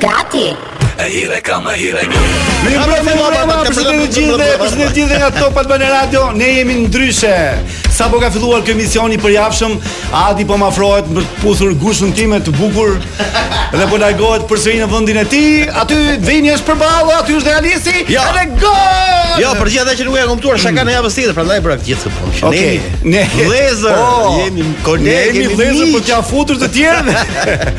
Gati! E hire kam, e hire një Në një përëtë më përëtë më përëtë më gjithë dhe përëtë më gjithë dhe nga Top Albania Radio Ne jemi në ndryshe Sapo ka filluar ky emision i përjavshëm Adi po më afrohet të më puthur gushën time të bukur Dhe po largohet përsëri në vendin e tij Aty Vini është përballë, aty është realisti ja. Edhe gol Ja, për gjithë ata që nuk e kuptuan shakanë e javës tjetër Prandaj bëra gjithë këtë punë Ok, ne vëllezër, oh, jemi kolegë, jemi vëllezër për t'ia futur të tjerë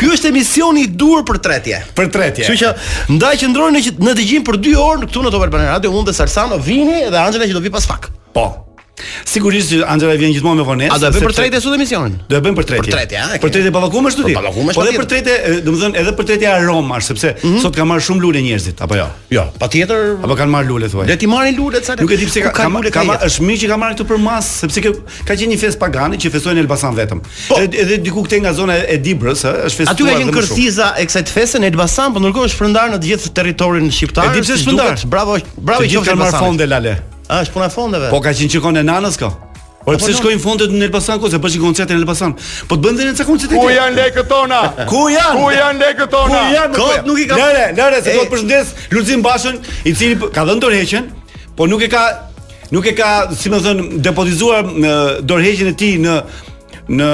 Ky është emisioni i duhur për tretje. Për tretje. Kështu që ndaj qëndroni në dëgjim për 2 orë këtu në Top Albania Radio, unë dhe Salsano, Vini dhe Anxhela që do vijë pas pak. Po. Sigurisht që Anxhela vjen gjithmonë me vonesë. A do e bëjmë për tretje sot emisionin? Do e bëjmë për tretje. Për tretje, a? Për tretje ballokume ashtu ti. Po ballokume ashtu. Po edhe për tretje, domethënë edhe për tretje aroma, sepse mhm. sot kanë marrë shumë lule njerëzit, apo jo? Jo, patjetër. Apo kanë marrë lule thuaj. Le t'i marrin lule ca. Nuk e di pse ka marrë, ka marrë, është mirë që ka marrë këtu përmasë, sepse kjo Ka qenë një festë pagane që festohej në Elbasan vetëm. Po, edhe, edhe diku këtej nga zona e Dibrës, ë, është festuar. Aty ka qenë kërthiza e kësaj feste në Elbasan, por ndërkohë është shpërndarë në të gjithë territorin shqiptar. E di pse është shpërndarë? Bravo, bravo që kanë marrë fonde lale. A është puna e fondeve? Po ka qenë çikon e nanës ka. Po pse shkojnë fondet në Elbasan kur s'e bën një koncert në Elbasan? Po të bëjmë dhe ne ca koncerte. Ku janë lekët tona? Ku janë? Ku janë lekët tona? Ku janë? Kot nuk i ka. Lëre, lëre se do të përshëndes Lulzim Bashën, i cili ka dhënë dorëheqjen, po nuk e ka Nuk e ka, si me thënë, depotizuar dorëheqjen e tij në në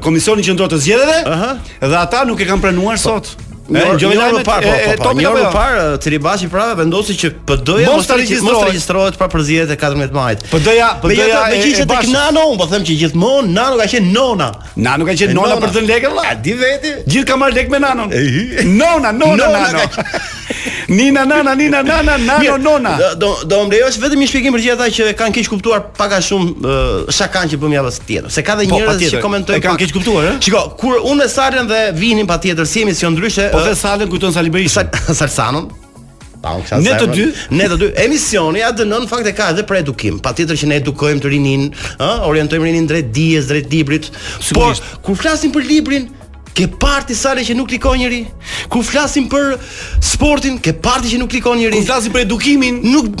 komisionin qendror të zgjedhjeve. Ëh. Uh -huh. Dhe ata nuk e kanë pranuar po. sot. Në një jo, orë më parë, po, po, po, një orë më parë, Celibashi pra vendosi që PD-ja mos të regjistrohet pra për zgjedhjet e 14 majit. PD-ja, PD-ja e Bashës. Me gjithë të Nano, unë po them që gjithmonë Nano ka qenë nona. Nano ka qenë nona, nona për të dhënë lekë vëlla. A di veti? Gjithë ka marrë lekë me Nanon. Nona, nona, nona nano. Ka... nina nana, nina nana, nano Mirë, nona. Do do, do më lejosh vetëm një shpjegim për gjithë ata që kanë keqkuptuar pak a shumë uh, shakanë që bëmë javën tjetër. Se ka dhe po, njerëz që komentojnë kanë keqkuptuar, ëh. Shiko, kur unë me Salen dhe Vinin patjetër si emision ndryshe. Po dhe Salen kujton Sali Berishën. Sal, Salsanon. Pa unë Ne të dy, ne të dy. Emisioni ADN-në në fakt e ka edhe për edukim. Patjetër që ne edukojmë rininë, ë, orientojmë rininë drejt dijes, drejt librit. Po, kur flasim për librin, ke parë ti Sale që nuk klikon njeri. Kur flasim për sportin, ke parë ti që nuk klikon njeri. Kur flasim për edukimin, nuk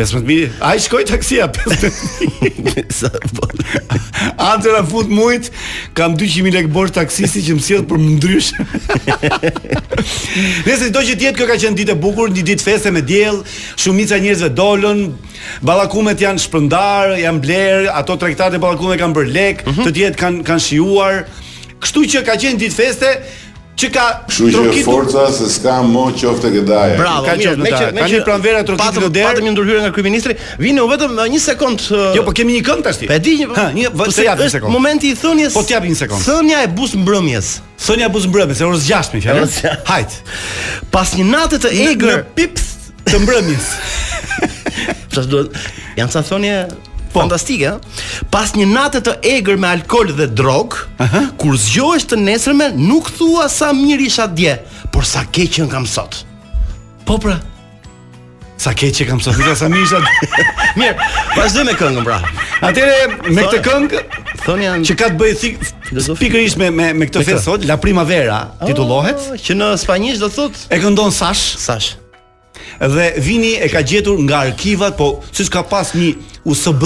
15000. A i shkoi taksia 15000. Sa po. Anxhela fut mujt, kam 200000 lekë borxh taksistit që më sjell për te Ndryshe. Sido që të jetë kjo ka qenë ditë e bukur, një ditë feste me diell, shumica e njerëzve dolën, ballokumet janë shpërndarë, janë blerë, ato tregtarët e ballokumeve kanë bërë lek, të tjerët kanë kanë shijuar. Kështu që ka qenë ditë feste, që ka trokitur forca se s'ka më qofte te daja. Bravo, ka qoftë me që me që pranvera ka trokitur në derë. Patëm një ndërhyrje nga kryeministri. Vini vetëm uh, një sekond. Uh, jo, po kemi një këngë tashti. Po e di një. Ha, një po të jap një sekond. Momenti i thënies. Po të jap një sekond. Thënia e buzëmbrëmjes. Thënia e buzëmbrëmjes, orës 6 me një fjalë. Hajt. Pas një nate të egër, pips të mbrëmjes. Çfarë do? Janë ca thënie po. fantastike, pas një nate të egër me alkool dhe drogë, uh -huh. kur zgjohesh të nesërmen, nuk thua sa mirë isha dje, por sa keq që jam sot. Po pra. Sa keq që jam sot, sa mirë isha. mirë, vazhdo me këngën pra. Atëherë me këtë këngë thënia jonë që ka të bëjë fiks pikërisht me me me këtë festë sot, La Primavera oh, titullohet, që në spanjisht do thotë e këndon Sash. Sash. Dhe Vini e ka gjetur nga arkivat, po se ç'ka pas një USB,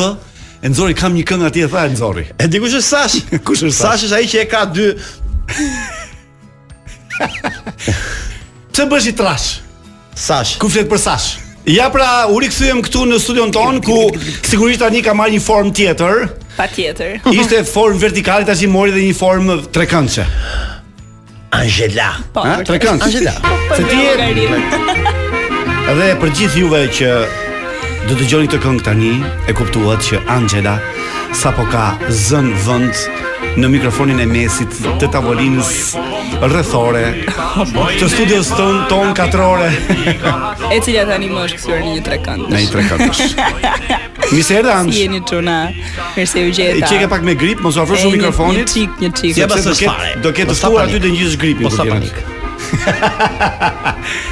e nxori kam një këngë atje tha e nxori. E di kush është Sash? kush është Sash? Sash është ai që e ka dy Pse bën si i trashë? Sash. Ku flet për Sash? Ja pra, u rikthyem këtu në studion tonë ku sigurisht tani ka marrë një formë tjetër. Patjetër. Ishte formë vertikale tashti mori dhe një formë trekëndëshe. Angela. Po, ha, trekëndëshe. Angela. Se ti je. Dhe për gjithë juve që do të dëgjoni këtë këngë tani, e kuptuat që Angela sapo ka zënë vend në mikrofonin e mesit të tavolinës rrethore të studios tonë tonë katrore e cila tani më është kthyer në një trekëndësh në një trekëndësh Mirë se erdhe Anxh. Si jeni çuna? Mirë se ju gjeta. Ti ke pak me grip, mos iu afro shumë mikrofonit. Një çik, një çik. Ja pasdo fare. Do ketë të ftuar aty të ngjisësh gripin. Mos panik.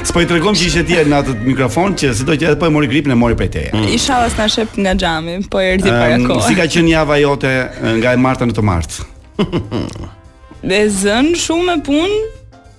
S'po i tregojmë që ishte ti në atë mikrofon që sido që edhe po e mori gripin e mori prej teje. Mm. Ishalla s'na sheh nga xhami, po erdhi um, para kohe. Si ka qenë java jote nga e marta në të martë? E zënë shumë me punë,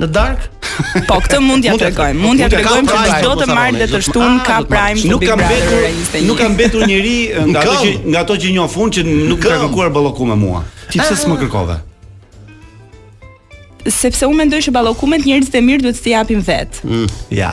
Në darkë? Po, këtë mund t'ia tregojmë. Mund t'ia tregojmë që pra, çdo të martë dhe të shtunë ka prime të Big Brother. Nuk ka mbetur njeri nga ato që nga ato që njoh unë që nuk ka kërkuar ballokume mua. Ti pse s'më kërkove? Sepse unë mendoj që ballokumet njerëzit e mirë duhet t'i japin vetë. Mm, ja.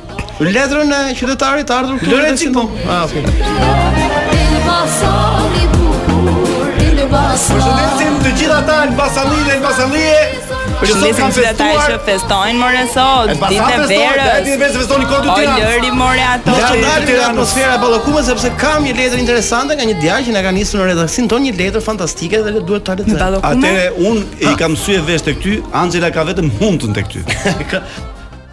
Letrën e qytetarit të ardhur këtu. Lëre ti po. Ah, okay. Përshëndesim të gjithë ata elbasanllinj dhe elbasanllie Përshëndesim të gjithë ata që festojnë more sot, ditën e verës Ditën e verës festojnë kudo të tjera O lëri more ato Të të dal nga atmosfera e ballokumes Sepse kam një letër interesante nga një djalë që na ka nisur në redaksinë tonë një letër fantastike dhe duhet ta lexoj Ballokume Atëherë unë i kam sy e vesh tek ty Angela ka vetëm hundën tek ty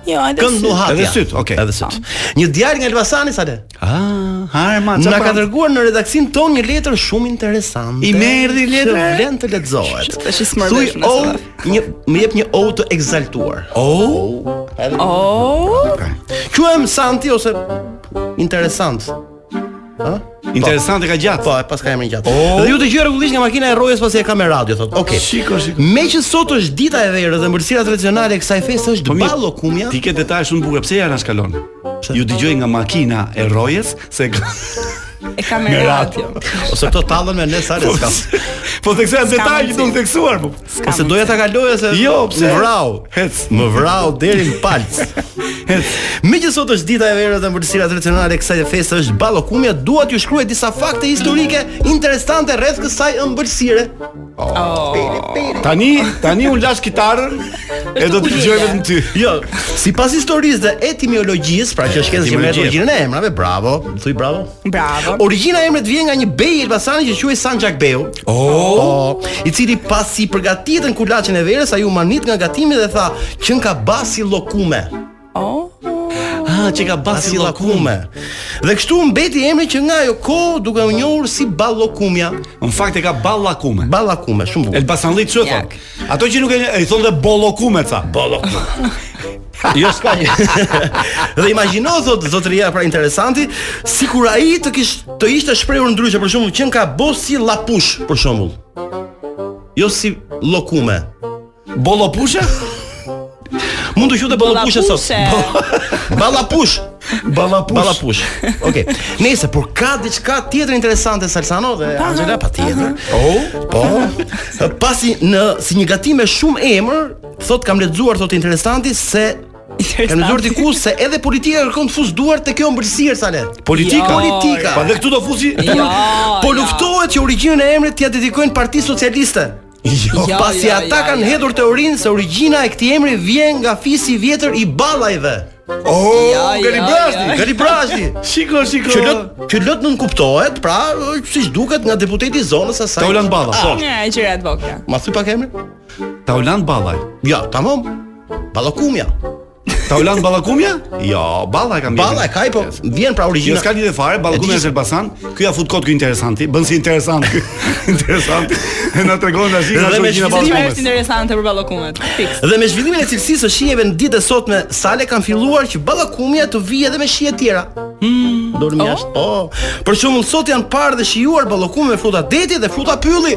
Jo, edhe Kënd syt. nuhatja. Edhe syt, okay. Edhe syt. Një djalë nga Elbasani sa le. Ah, harma, Na çfarë ka pra- dërguar në redaksinë tonë një letër shumë interesante. I merri letër? Që vlen të lexohet. Që tash i smërdesh Thuj, nëse oh, do. një më jep një oh të ekzaltuar. Oh, Edhe Oh, Quhem Santi ose interesant. Ë? Interesante ka gjatë. Po, e paska emrin të gjatë. Oh. Dhe ju dëgjoj rregullisht nga makina e rrojës pasi e kam me radio thotë. Okej. Shiko, shiko. Meqë sot është dita e verës dhe ëmbëlsira tradicionale e kësaj feste është Po mirë, ballokumja. Ti ke detaje shumë të bukura. Pse ia anashkalon? Ju dëgjoj nga makina e rrojës se ka E kam me radio. Ose këto tallen me ne sale s'ka. Po theksoja detaje që do të theksuar, po. S'ka se doja ta kaloja se jo, pse? më vrau. Hec. Më vrau deri në palcë. Hec. Meqë sot është dita e verës dhe ëmbëlsira tradicionale e kësaj feste është ballokumja, dua t'ju shkruaj disa fakte historike interesante rreth kësaj ëmbëlsire. Oh. Tani, tani unë lashë kitarën e do të dëgjoj vetëm ty. Jo, sipas historisë dhe etimologjisë, pra kjo shkencë që merr origjinën e emrave, bravo, thuj bravo. Bravo. Origjina e emrit vjen nga një bej i Elbasanit që quhej Sanxhak Beu. Oh, i cili pasi i përgatitën kulaçin e verës, ai u mahnit nga gatimi dhe tha, "Qenka ba si llokume." Oh. Ah, qenka ba si llokume. Dhe kështu mbeti emri që nga ajo kohë duke u njohur si Ballokumja. Në fakt e ka Ballakume. Ballakume, shumë bukur. Elbasanllit kshu e thonë. Ato që nuk e dinë i thonë dhe bollokume ca. Bollokume. Jo s'ka. dhe imagjino zot zotëria pra interesanti, sikur ai të kish të ishte shprehur ndryshe për shembull qenka bo si llapush për shembull. Jo si llokume. Bollopushe? Mund të quhej ballapush sot. Ballapush. Ballapush. Ballapush. Okej. Nëse por ka diçka tjetër interesante Salsano dhe Anxhela patjetër. Po. Po. Pasi në si një gatim me shumë emër, thotë kam lexuar thotë interesanti se Kam lexuar diku se edhe politika kërkon të fusë duart te kjo ëmbëlsirë Sale. Politika, jo, politika. Po dhe këtu do fusi. Jo, po jo. luftohet që origjinën e emrit t'ia dedikojnë Partisë Socialiste. Jo, ja, pasi ja, ata ja, kanë ja, hedhur ja. teorinë se origjina e këtij emri vjen nga fisi i vjetër i ballajve. Oh, ja, Gali ja, Brazdi, ja. Gali Brazdi. Shiko, shiko. Që lot, që lot, nënkuptohet pra, siç duket nga deputeti i zonës asaj. Taulant Balla, ah, po. Ja, që rat vokla. Ma thuj pak emrin? Taulant Balla. Ja, tamam. Ballakumja. Taulant Ballakumja? Jo, Balla e ka. Balla e ka, po vjen pra origjina. S'ka lidhje fare, Ballakumja është Elbasan. Ky ia fut kot ky interesanti, bën si interesant. interesant. E na tregon tash nga zhvillimin e Ballakumës. Është interesante për Ballakumët. Dhe me zhvillimin e cilësisë së shijeve në ditën e sotme, sale kanë filluar që Ballakumja të vijë edhe me shije të tjera. Hmm, dormi oh. jashtë. Oh. Për shembull, sot janë parë dhe shijuar Ballakumë me fruta deti dhe fruta pylli.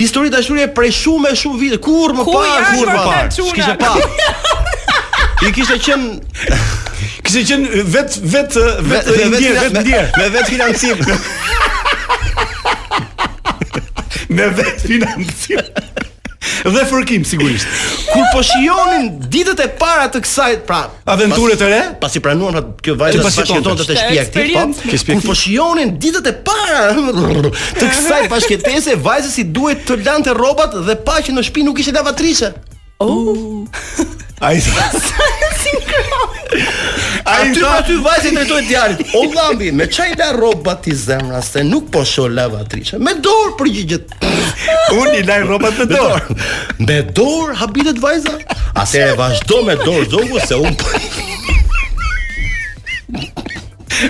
Histori dashurie prej shumë e shumë vite, kurrë më parë, kurrë më parë. S'kishe pa. I kishte qenë Kishte qenë vet vet vet me- me- me vetëfinancim. Me vetëfinancim. Dhe fërkim sigurisht. Kur po shijonin ditët e para të kësaj, pra aventure të re. Pasi pranuan atë kjo vajza bashkëjetonte te shtëpia këtij, po. Kur po shijonin ditët e para të kësaj bashkëjetese, vajza siç duhet të lante rrobat dhe pa që në shtëpi nuk kishte lavatriçe. Oh. Ai sa sinkron. Aty për aty vajza iu drejtua djalit. O Llambi, me ça i lan rrobat ti zemra se nuk po shoh lavatriçe. Me dorë përgjigjet. Unë i laj rrobat me dorë. Me dorë habitet vajza? Atëherë vazhdo me dorë zogu se unë po.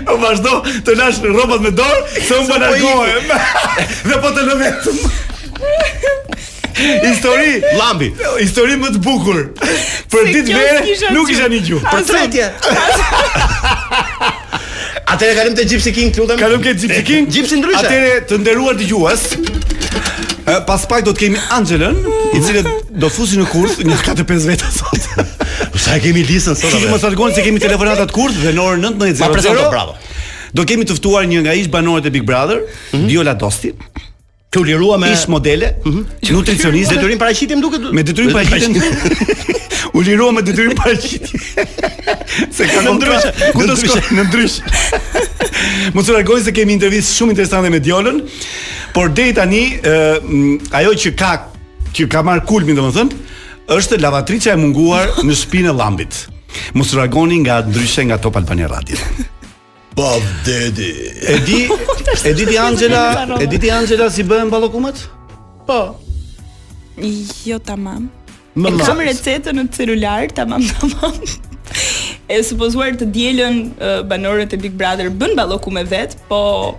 Po vazhdo të lash rrobat me dorë, se unë po, po largohem. Dhe po të lë vetëm. Histori Llambi, histori më të bukur për Ditë Vere nuk kisha dëgjuar. Për tretje. Atëherë kalim te Gypsy King, të lutem. Kalojmë ke Gypsy King. Gypsy ndryshe. Atëherë të nderuar dëgjues, ë, pas pak do të kemi Angelën, i cili do të fusi në kurth nja 4-5 veta sot. Sa e kemi listën sot. Kështu që mos u largoni se kemi telefonatat kurth dhe në orën 19:00 Ma prezanto, bravo. do kemi të ftuar një nga ish banorët e Big Brother, Diola Dosti. U lirua me ish modele, mm -hmm. nutricioniste, detyrim paraqitje më duket. Me detyrim paraqitje. U lirua me detyrim paraqitje. se s'ka ndryshe, ku do shkojë ndryshe. Mos u largoni se kemi intervistë shumë interesante me Diolën, por deri tani ë ajo që ka që ka marr kulmin domethënë është lavatriçja e munguar në shpinën e Llambit. Mos u largoni nga Ndryshe nga Top Albania Radio. Pa dedi. E di, e di ti Angela, e di ti Angela si bëhen ballokumet? Po. Jo tamam. Ma, e kam recetën në celular, tamam tamam. e supozuar të dielën banorët e Big Brother bën ballokume vet, po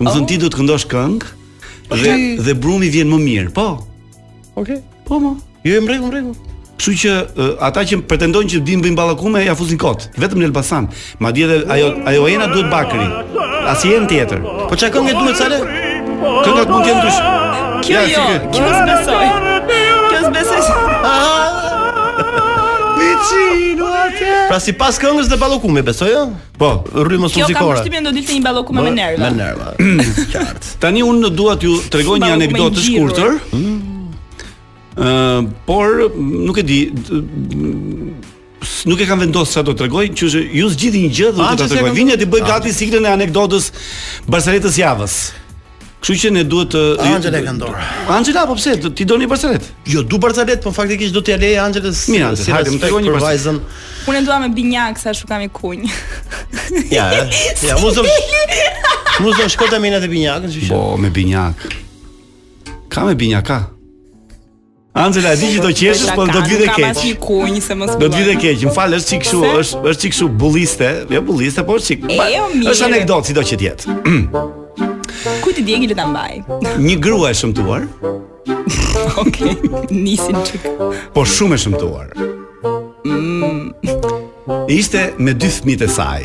Më thënë ti duhet të këndosh këngë dhe Okej. dhe brumi vjen më mirë. Po. Okej. Po mo. Jo, jam rregull, rregull. Kështu që ë, ata që pretendojnë që dinë bëjnë ballokume ia fusin kot, vetëm në Elbasan. Madje edhe ajo ajo ena duhet bakri. Asnjë enë tjetër. Po çfarë kënge duhet, Sale? Këngat mund të jenë ndryshe. Kjo Ja, si jo, ky. kjo s'besoj. Kjo s'besoj. Pra sipas këngës dhe ballokumja, besoj, jo? Po, rrymës muzikore. Kjo kam përshtypjen do dilte një ballokume me nerva. Me nerva. Qartë. Tani unë dua t'ju tregoj një anekdotë të shkurtër. Mm. Ëh, por nuk e di nuk e kam vendosur ça do të tregoj, kështu që ju zgjidhni një gjë dhe do të tregoj. Vini, ti bëj gati siglën e anekdotës barsaletës së javës. Kështu që ne duhet të Angela e ka n'dorë. Angela po pse ti do Barcelet? Jo, du barcaletë, po faktikisht do t'ia lë Angelës. Mirë, si hajde, më tregoni për vajzën. Unë e dua me binjak sa shumë kam i kuq. Ja, ja, mos do. Mos do shkota me natë binjakën, çu. Po, me binjak. Ka me binjaka. Angela, e di që do qeshësh, po do të vijë edhe keq. Ka një kunj se mos. Do të vijë edhe keq. Më fal, është çik kështu, është është çik kështu bulliste, jo bulliste, po çik. Jo, është anekdot sido që të jetë. Kujt t'i djegë le ta mbajë. Një grua e shëmtuar. Okej, nisin çik. Po shumë e shëmtuar. Mm. Ishte me dy fëmijët e saj.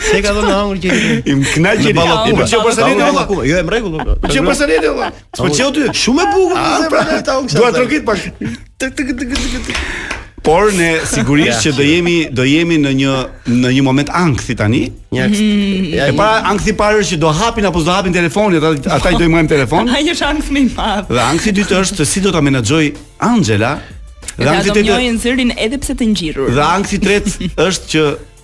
Se ka dhënë hangër që i më kënaq që balla ku. Që për sërinë valla. Jo, në rregull. Po që për sërinë valla. Po çeu ty. Shumë e bukur. Ah, pra, ta unë. Dua trokit pa. Por ne sigurisht që do jemi do jemi në një në një moment ankthi tani. Mm. E para ankthi parë që do hapin apo s'do hapin telefonin, ata ata do i marrim në telefon. Ai është ankth më i madh. Dhe ankthi i dytë është si do ta menaxhojë Angela. Dhe ankthi i tretë. Dhe ankthi i tretë është që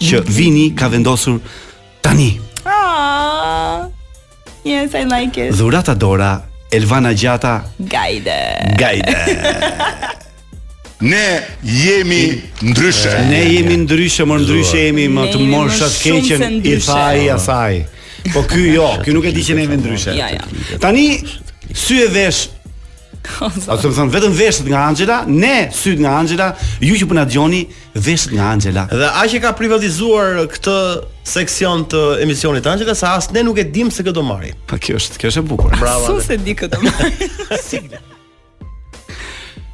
që Vini ka vendosur tani. Ah, yes, I like it. Dhurata Dora, Elvana Gjata, Gajde. Gajde. Ne jemi ndryshe. Ne jemi ndryshe, më ndryshe jemi më të marrsha t'keqen i thuaj asaj. Po ky jo, ky nuk e di që ne jemi ndryshe. Ja, ja. Tani sy e vesh domethënë vetëm veshët nga Angela, ne sytë nga Angela, ju që po na dëgjoni, Veshët nga Angela. Dhe aq e ka privatizuar këtë seksion të emisionit të Angela sa as ne nuk e dimë se kë do marrë. Po kjo është, kjo është e bukur. Bravo. Se s'e di kë. Sigla.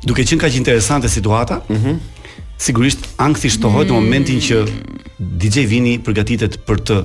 Duke qenë kaq interesante situata, ëh, mm -hmm. sigurisht ankthi shtohet mm. në momentin që DJ Vini përgatitet për të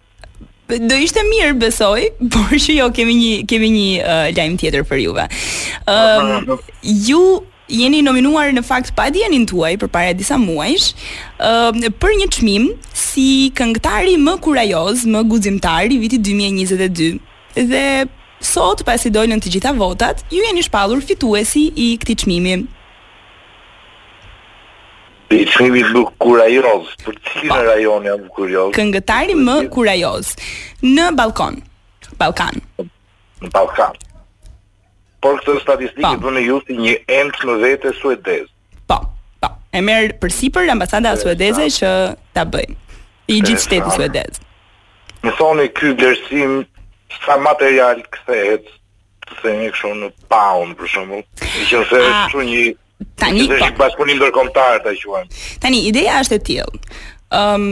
do ishte mirë besoj, por që jo kemi një kemi një uh, lajm tjetër për juve. Ëm um, ju jeni nominuar në fakt pa dijenin tuaj përpara disa muajsh uh, për një çmim si këngëtari më kurajoz, më guximtar i vitit 2022. Dhe sot pasi dolën të gjitha votat, ju jeni shpallur fituesi i këtij çmimi. I cilit më kurajoz, për cilin po. rajon jam kurajoz? Këngëtari më kurajoz në Ballkon. Ballkan. Në Ballkan. Por këtë statistikë po. e bëni ju si një ent më vete suedez. Po, po. E merr përsipër ambasada suedeze që ta bëjë. I gjithë shteti suedez. Më thoni ky vlerësim sa material kthehet se një kështu në pound për shembull, duke qenë se është një Tani po. Është bashkëpunim ndërkombëtar ta quajmë. Tani ideja është e tillë. Ëm um,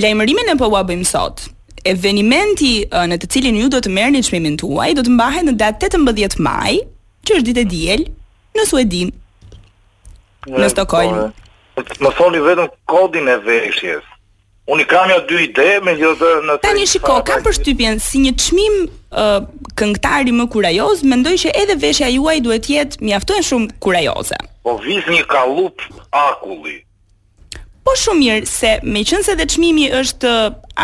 lajmërimin po ua bëjmë sot. Evenimenti në të cilin ju do të merrni çmimin tuaj do të mbahet në datë 18 maj, që është ditë e diel, në Suedi. Në Stockholm. Po, më thoni vetëm kodin e veshjes. Unë i kam ja dy ide, me një dhe në të... Tani shiko, kam përshtypjen si një çmim uh, këngëtari më kurajoz, mendoj që edhe veshja juaj duhet të jetë mjaftueshëm kurajoze. Po vij si një kalup akulli. Po shumë mirë, se meqenëse dhe çmimi është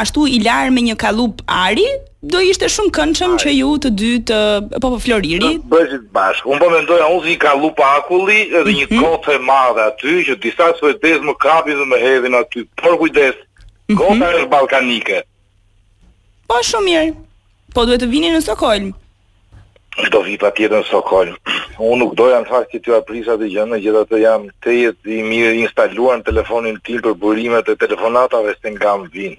ashtu i larë me një kalup ari, Do ishte shumë këndshme që ju të dy të po po Floriri. Të bëheni bashkë. Unë po mendoja unë si kallëp akulli dhe një mhm. gotë e madhe aty që disa suedezë më kapin dhe më hedhin aty. Por kujdes. Mhm. Gota është ballkanike. Po shumë mirë. Po duhet të vini në Stockholm. Do vij patjetër në Stockholm. Unë nuk doja në fakt që t'jua prishja atë gjënë, gjithë atë që kam të jetë i mirë instaluar në telefonin tim për burimet e telefonatave se nga më vijnë.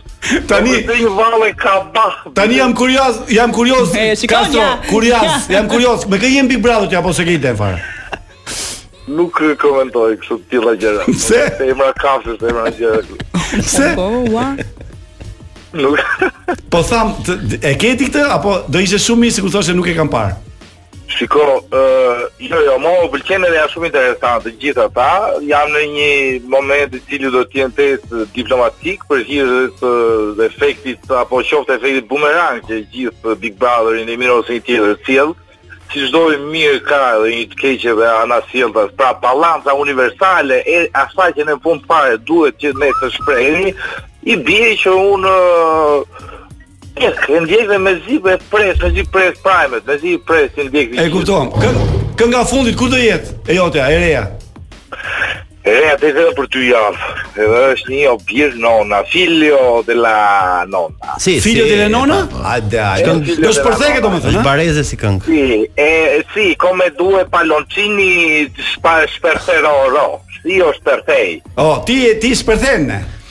Tani do një valle ka bah. Tani jam kurioz, jam kurioz. Kastro, kurioz, jam kurioz. Me kë je në Big Brother ti apo s'e ke ide fare? Nuk komentoj kështu të tilla gjëra. Pse? Te emra kafshë, te emra gjëra. Pse? Po, po, ua. Nuk. Po them, e ke ti këtë apo do ishte shumë mirë sikur të thoshe nuk e kam parë. Shiko, ë jo, jo, më pëlqen edhe janë shumë interesantë të gjithë ata. Jam në një moment i cili do të jem tejet diplomatik për hir të efektit apo qoftë efekti bumerang që gjithë Big Brotherin e mirë ose i tjetër sjell. Si çdo e mirë ka edhe një të keqe edhe anasjelltas. Pra balanca universale e asaj që në fund fare duhet që ne të shprehemi, i bie që unë Yes, e ndjek mezi e pres, mezi pres prime, mezi pres e ndjek. E kupton. Kënga e fundit kur do jetë? E jotja, e reja. E reja del për dy javë. Edhe është një o bir nona, figlio della nonna. Si, figlio si, della nonna? Hajde, hajde. Do të shpërthejë domethënë. Është bareze si këngë. Si, e si, come due palloncini shpa shpërthero ro. Si o shpërthej. Oh, ti ti shpërthen.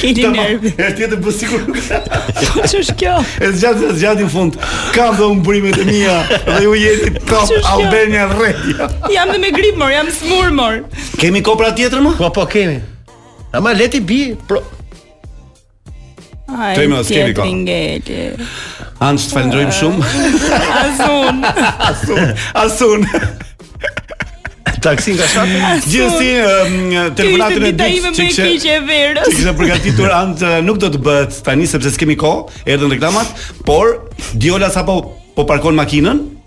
Kini nervi. E tjetër, të sikur nuk ka. Po që është kjo? E zgjatë, e zgjatë në fund. Kam dhe unë burimet e mia dhe ju jeni po Top Albania Radio. Jam dhe me grip, mor, jam sëmurë, mor. Kemi kopra tjetër, mor? Po, po, kemi. Ama let it be, pro... Ai më skeni ka. Anç të falënderojmë shumë. Asun. Asun. Asun. Taksin ka shkak. Gjithsesi telefonatën e dytë që kishte që e verës. Që kishte përgatitur Anç nuk do të bëhet tani sepse s'kemi kohë, erdhën reklamat, por Diola sapo po parkon makinën,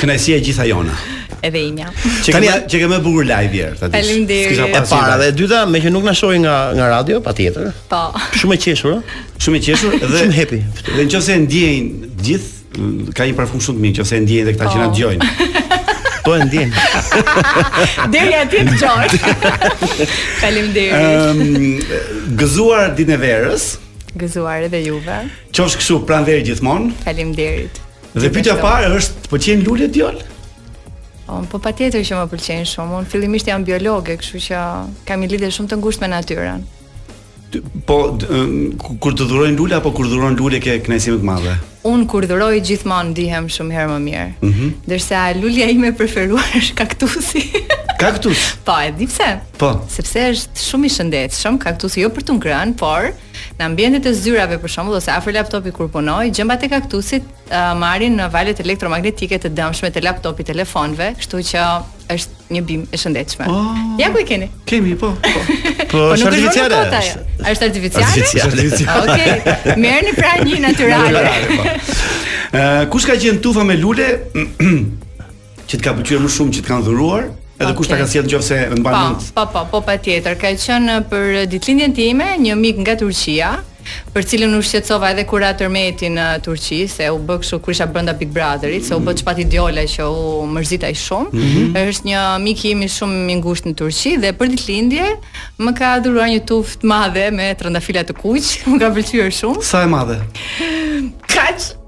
Kënaqësi e gjitha jona. Edhe imja. Tani që je më bukur live ti, ta dish. Faleminderit. E para dhe e dyta, meqë nuk na shohin nga nga radio, patjetër. Po. Shumë e qeshur, ë? Shumë e qeshur dhe shumë happy. Dhe nëse e ndjejnë gjithë, ka një parfum shumë të mirë, nëse e ndjejnë dhe këta që na po. dëgjojnë. Po e ndjen. Deri aty të gjatë. Faleminderit. Ëm ehm, gëzuar ditën e verës. Gëzuar edhe juve. Qofsh kështu pranverë gjithmonë. Faleminderit. Dhe pyetja e parë është, të pëlqejnë lulet Dea? Um, po patjetër që më pëlqejnë shumë. Unë fillimisht jam biologe, kështu që kam një lidhje shumë të ngushtë me natyrën. Po kur të dhurojnë lule apo kur dhuron lule ke kënaqësi më të madhe? Unë kur dhuroj gjithmonë ndihem shumë herë më mirë. Ëh. Mm -hmm. Dërsa lulja ime e preferuar është kaktusi. Kaktus. Po, e di pse? Po. Sepse është shumë i shëndetshëm, kaktusi jo për të ngrënë, por Në ambientet e zyrave për shembull ose afër laptopit kur punon, gjëmbat e kaktusit marrin valët elektromagnetike të dëmshme të laptopit, telefonave, kështu që është një bimë e shëndetshme. Oh, ja ku i keni? Kemi, po. Po, po, po është artificiale. A është artificiale? Artificiale. Ah, okej. Okay. Merrni pra një natyrale. Ë, po. kush ka qenë tufa me lule? Që të ka pëlqyer më shumë që të kanë dhuruar, Edhe kush ta ka sjellë nëse e mban po, mend. Po, po, po, patjetër. Ka qenë për ditëlindjen time një mik nga Turqia, për të cilin u shqetësova edhe kur ra tërmeti në Turqi, se u bë kështu kur isha brenda Big Brotherit, se u bë ç'pati Dea që u mërzit aq shumë. Mm -hmm. Është një mik i imi shumë i ngushtë në Turqi dhe për ditëlindje më ka dhuruar një tufë të madhe me trëndafila të kuq, më ka pëlqyer shumë. Sa e madhe? Kaç?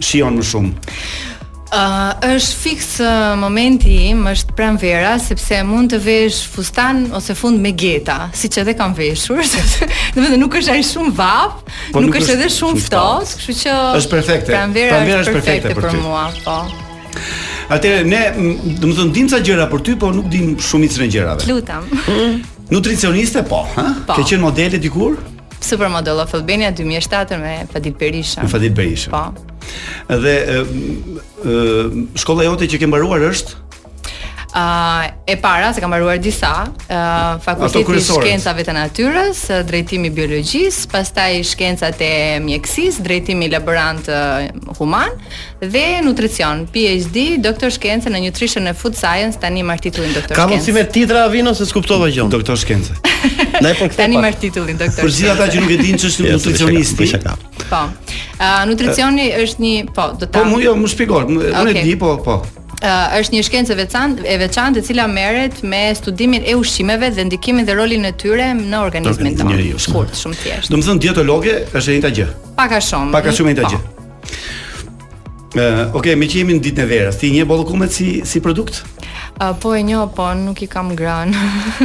shijon më shumë. Ë uh, është fiks uh, momenti im është pranvera sepse mund të vesh fustan ose fund me geta, siç edhe kam veshur, sepse domethënë nuk është as shumë vapë, po, nuk, nuk është edhe shumë ftohtë, kështu që është perfekte. Pranvera, pranvera është, është perfekte, për, për mua, po. Atëherë ne, domethënë dim ca gjëra për ty, po nuk dim shumicën e gjërave. Të lutem. Nutricioniste po, ha? Po. Ke qenë modele dikur? Supermodel of Albania 2007 me Fadil Berisha. Me Fadil Berisha. Po. Dhe ë ë shkolla jote që ke mbaruar është Uh, e para, se kam mbaruar disa, uh, fakulteti i shkencave të natyrës, drejtimi i biologjisë, pastaj shkencat e mjekësisë, drejtimi laborant human, Dhe nutricion, PhD, doktor shkence në nutrition and food science, tani marr titullin doktor shkence. Ka mundësi me titra Avino se s'kuptova gjë. Doktor shkence. Ndaj po kthe. Tani marr titullin doktor. Për gjithë ata që nuk e dinë ç'është nutricionisti. Po. Nutricioni është një, po, do ta. Po mua jo, më shpjegoj. Unë e di, po, po uh, është një shkencë e veçantë, e veçantë e cila merret me studimin e ushqimeve dhe ndikimin dhe rolin e tyre në organizmin tonë. Shkurt, shumë thjesht. Domethënë dietologe është e njëjta gjë. Pak a shumë. Pak a shumë e njëjta po. gjë. Uh, ok, me që jemi në ditën e verës, ti i njeh ballokumet si, si produkt? Uh, po e njoh, po nuk i kam gran,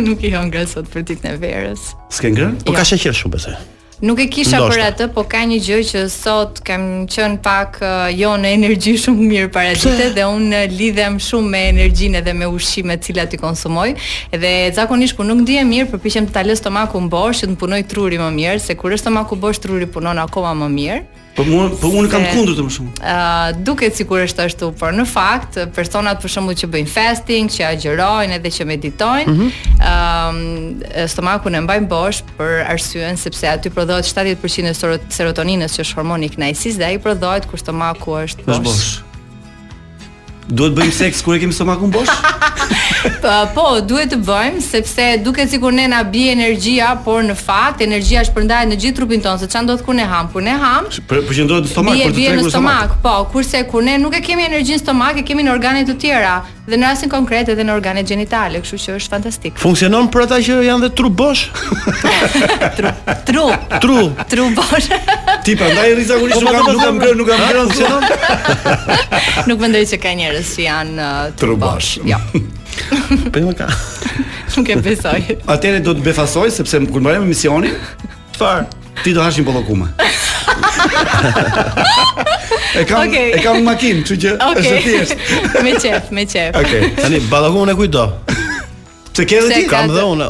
nuk i kam gran sot për ditën e verës. S'ke gran? Po ja. ka sheqer shumë besoj? Nuk e kisha Ndoshta. për atë, po ka një gjë që sot kam qen pak uh, jo në energji shumë mirë paradite dhe un uh, lidhem shumë me energjinë dhe me ushqimet të cilat i konsumoj. Dhe zakonisht kur nuk ndihem mirë, përpiqem që ta lë stomakun bosh, që të punojë truri më mirë, se kur është stomaku bosh truri punon akoma më mirë. Po mua, po unë kam kundërtën më shumë. Ë, uh, duket sikur është ashtu, por në fakt personat për shembull që bëjnë fasting, që agjërojnë edhe që meditojnë, mhm. ë, mm -hmm. uh, stomakun e mbajnë bosh për arsyen sepse aty prodhohet 70% e serotoninës që është hormoni i kënaqësisë dhe ai prodhohet kur stomaku është bosh. Është bosh. Duhet bëjmë seks kur e kemi stomakun bosh? Po, po, duhet të bëjmë sepse duket sikur ne na bie energjia, por në fakt energjia shpërndahet në gjithë trupin tonë, se ça ndodh kur ne ham, kur ne ham. Për përqendrohet në stomak, për të tretur në stomak. Po, kurse kur ne nuk e kemi energjinë në stomak, e kemi në organe të tjera, dhe në rastin konkret edhe në organet gjenitale, kështu që është fantastik. Funksionon për ata që janë dhe tru bosh? Tru, tru, tru, tru bosh. Ti prandaj rri zakonisht po, nuk kam po, nuk kam bërë, nuk kam bërë asgjë. Nuk mendoj se ka njerëz që janë uh, tru bosh. Jo. Po jo ka. Nuk e besoj. Atëre do të të befasoj sepse kur mbarojmë emisionin, çfarë? Ti do hash një ballokume. e kam okay. e kam në makinë, kështu që okay. është thjesht. me qejf, me qejf. Okej. Okay. Tani ballokumen e kujt do? Të ke ti? Kam dhe unë.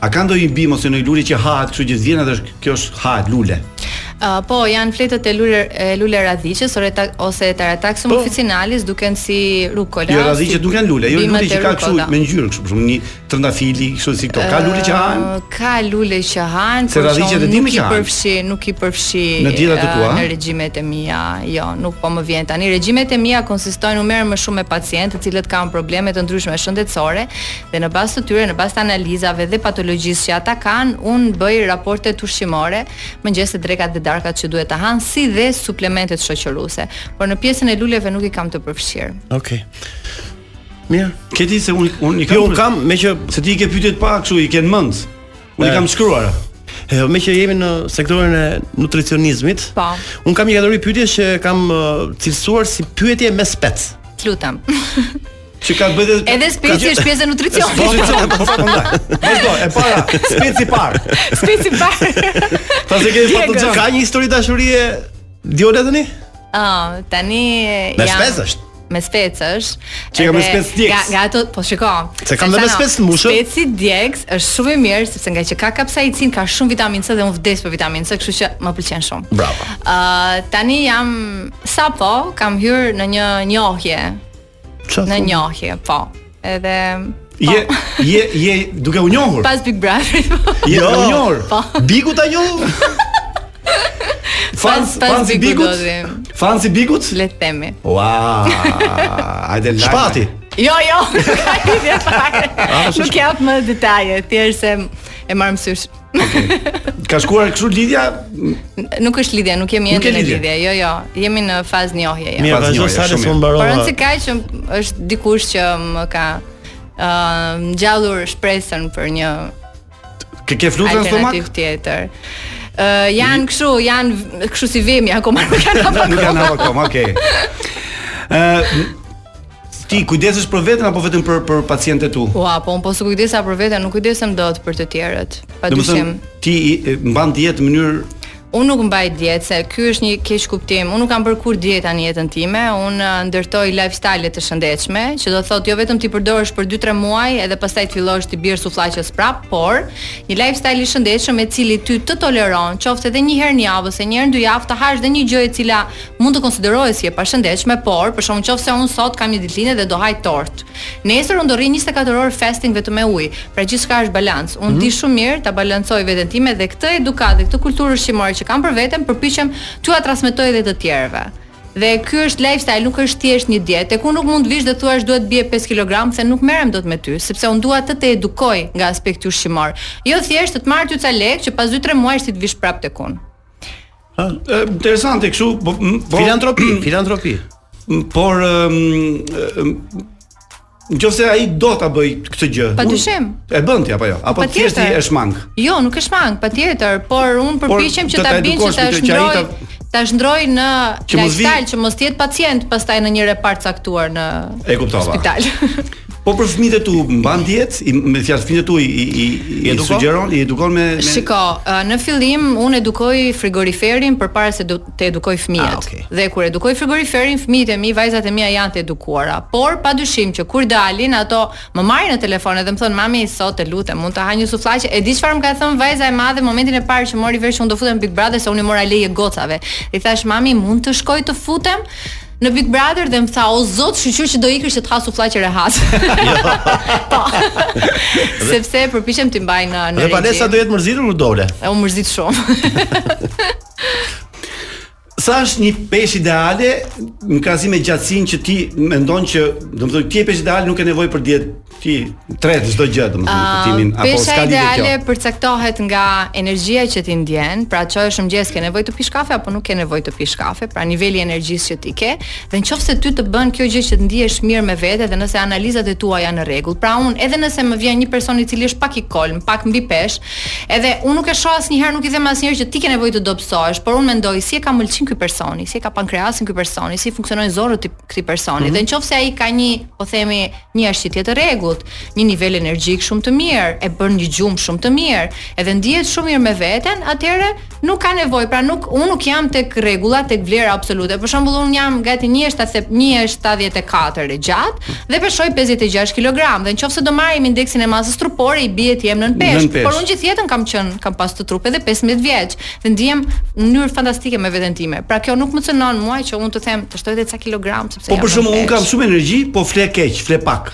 A ka ndonjë bimë ose ndonjë lule që hahet, kështu që zgjen edhe kjo është hahet lule. Uh, po, janë fletët e lule, e luleradhiqes ose, ta, ose tarataksum po. officinalis duken si rukola. Jo, radhiqët si nuk janë lule, jo lule që ka kështu me ngjyrë, kështu për shembull një trëndafil, kështu si këto. Ka lule që hahen? Uh, ka lule që hahen, se radhiqët e dimi që hahen. Përfshi, nuk i përfshi në dietat e tua. Uh, në regjimet e mia, jo, nuk po më vjen tani. Regjimet e mia konsistojnë më shumë me pacientë të cilët kanë probleme të ndryshme shëndetësore dhe në bazë të tyre, në bazë të analizave dhe patologjisë që ata kanë, un bëj raportet ushqimore, mëngjeset, drekat dhe darkat që duhet të han, si dhe suplementet shoqëruese. Por në pjesën e luleve nuk i kam të përfshirë. Okej. Okay. Mirë. Ke di se un un i kam. Jo, un kam, meqë se ti i ke pyetje të pa kështu, i ke në mend. Unë i kam shkruar. E, me që jemi në sektorin e nutricionizmit, po. unë kam një kategori pyetje që kam cilësuar si pyetje me spec. Lutem. Që ka të bëjë edhe speci është pjesë e nutricionit. Po, po, po, po, po. Vazhdo, e para, speci i parë. Speci i parë. Ta se kemi fatë të Ka një histori dashurie Diola tani? Ah, tani jam. Me spec është. me specësh. Që ka me spec djegës. Nga, nga ato, po shiko. Se ka dhe me spec të mbushur. Speci djegës është shumë i mirë, sepse ngaqë ka kapsaicinë, ka shumë vitaminë C dhe unë vdes për vitaminë C, kështu që më pëlqen shumë. Bravo. Uh, tani jam, sapo kam hyrë në një njohje. Në njohje, po. Edhe po. je je je duke u njohur. Pas Big Brother. Po. Je jo, u njohur. Po. Bigu ta njoh. Fans, fans i Bigut. Fans i Bigut? Le të themi. Wow. Hajde lajm. Shpati. Jo, jo. Nuk jap më detaje, thjesht se e marr mësysh Ka shkuar kështu lidhja? Nuk është lidhje, nuk jemi ende në lidhje. Jo, jo, jemi në fazë njohje. Ja. Mirë, vazhdo sa të sum mbarova. Po në sens, kaq që është dikush që më ka ë uh, ngjallur shpresën për një Ke, ke flutura në stomak? Alternativë tjetër. Ë uh, janë kështu, janë kështu si vemje, akoma nuk janë hapur. Nuk janë hapur, okay. Ë uh, Ti kujdesesh për veten apo vetëm për për pacientët tu? Ua, po un po s'u kujdesa për veten, nuk kujdesem dot për të tjerët. Padyshim. Ti mban dietë në mënyrë Unë nuk mbaj dietë, se ky është një keqkuptim. Unë nuk kam bërë kurrë dieta në jetën time. Unë uh, ndërtoj lifestyle të shëndetshme, që do thotë jo vetëm t'i përdorësh për 2-3 muaj edhe pastaj të fillosh t'i biesh sufllaqes prapë, por një lifestyle i shëndetshëm i cili ty të toleron, qoftë edhe një herë në javë ose një herë në dy javë të hash dhe një gjë e cila mund të konsiderohet si e pashëndetshme, por, për shembull, nëse unë sot kam një ditëlindje dhe do haj tortë, nesër unë do rri 24 orë fasting vetëm me ujë. Pra gjithçka është balancë. Unë mm -hmm. di shumë mirë ta balancoj veten time dhe këtë edukatë dhe këtë kulturë ushqimore që kam për veten, përpiqem t'ua transmetoj edhe të tjerëve. Dhe ky është lifestyle, nuk është thjesht një dietë. Tek unë nuk mund të vish dhe të thuash dua të bie 5 kg, se nuk merrem dot me ty, sepse unë dua të të edukoj nga aspekti ushqimor. Jo thjesht të të marr ty ca lekë që pas 2-3 muajsh ti të vish prapë tek unë. Ha, interesante kështu, po, po filantropi, filantropi. Por Në qoftë se ai do ta bëjë këtë gjë Padyshim E bën ti apo jo Apo ti thjesht e shmang Jo, nuk e shmang, patjetër Por unë përpiqem që ta bind që ta shndërroj Ta shndërroj në lifestyle Që mos të jetë pacient Pastaj në një repart të caktuar në E kuptova Spital Po për fëmijët e tu mban dietë, me një fjalë fëmijët e tu i i i sugjeron, i edukon me, me... Shiko, në fillim un edukoj frigoriferin përpara se të edukoj fëmijët. Ah, okay. Dhe kur edukoj frigoriferin, fëmijët e mi, vajzat e mia janë të edukuara. Por padyshim që kur dalin ato më marrin në telefon dhe më thonë mami sot të lutem, mund të ha një sufllaqe. E di çfarë më ka thënë vajza e madhe momentin e parë që mori vesh që un do futem në Big Brother se un u mora leje gocave. I thashë mami, mund të shkoj të futem? në Big Brother dhe më tha o zot, shyqyr që do ikësh që të ha sufllaqe rehat. po. Sepse përpiqem të mbaj në në. Edhe pale sa do jetë mërzitur kur dole. E u mërzit shumë. Sa është një peshë ideale në krahasim me gjatësinë që ti mendon që, domethënë ti je peshë ideale nuk ke nevojë për dietë ti tret çdo gjë domethënë për ty apo s'ka lidhje kjo. Ideale përcaktohet nga energjia që ti ndjen, pra çohesh në mëngjes ke nevojë të pish kafe apo nuk ke nevojë të pish kafe, pra niveli i energjisë që ti ke, dhe nëse ty të bën kjo gjë që të ndihesh mirë me veten dhe nëse analizat e tua janë në rregull. Pra unë edhe nëse më vjen një person i cili është pak i kolm, pak mbi peshë, edhe unë nuk e shoh asnjëherë, nuk i them asnjëherë që ti ke nevojë të dobësohesh, por unë mendoj si e ka mëlçinë ky personi, si e ka pankreasin ky personi, si funksionojnë zorrët e këtij personi. Mm -hmm. Dhe nëse ai ka një, po themi, një jashtëqitje të rregullt, një nivel energjie shumë të mirë, e bën një gjumë shumë të mirë, edhe ndihet shumë mirë me veten, atëherë nuk ka nevojë, pra nuk unë nuk jam tek rregulla, tek vlera absolute. Për shembull, unë jam gati 1.74 e gjatë dhe peshoj 56 kilogram dhe në qoftë se do marrim indeksin e masës trupore i bie të jem nën peshë, por unë gjithë jetën kam qenë kam pas këtë trup edhe 15 vjeç dhe ndihem në mënyrë fantastike me veten time. Pra kjo nuk më cënon mua që unë të them të shtoj edhe ca kilogram, Se po për shembull unë kam shumë energji, po fle keq, fle pak.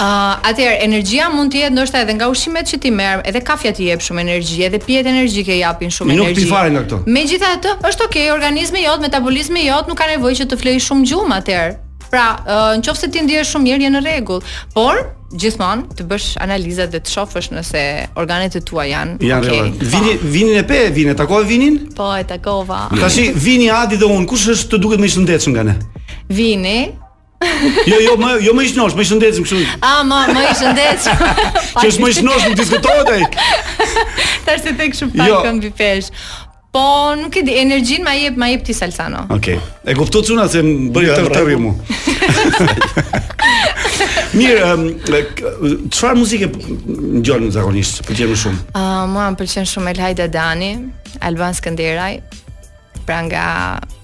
Ë, uh, atëherë energjia mund të jetë ndoshta edhe nga ushqimet që ti merr, edhe kafja të jep shumë energji, edhe pijet energjike japin shumë energji. Nuk pi fare nga këto. Megjithatë, është okay, organizmi jot, metabolizmi jot nuk ka nevojë që të flejë shumë gjumë atëherë. Pra, uh, në qoftë se ti ndihesh shumë mirë, je në rregull. Por, gjithmonë të bësh analizat dhe të shofësh nëse organet e tua janë janë okay. rëndë. Po. Vini Vinin e pe, Vinin e takove Vinin? Po, e takova. Tashi Vini, Adi dhe unë, kush të duket më i shëndetshëm nga ne? Vini. jo, jo, më jo më i shnosh, më i shëndetshëm kështu. Ah, më më i shëndetshëm. Që është më i shnosh, nuk diskutohet ai. Tash është shumë pak jo. mbi peshë. Po, nuk e di, energjinë ma jep, ma jep ti Salsano. Okej. Okay. E kuptut çuna se më bëri të tërri mu. Mirë, çfarë muzike ngjon zakonisht? Pëlqen më shumë. Ah, uh, mua më pëlqen shumë Elhaida Dani, Alban Skënderaj. Pra nga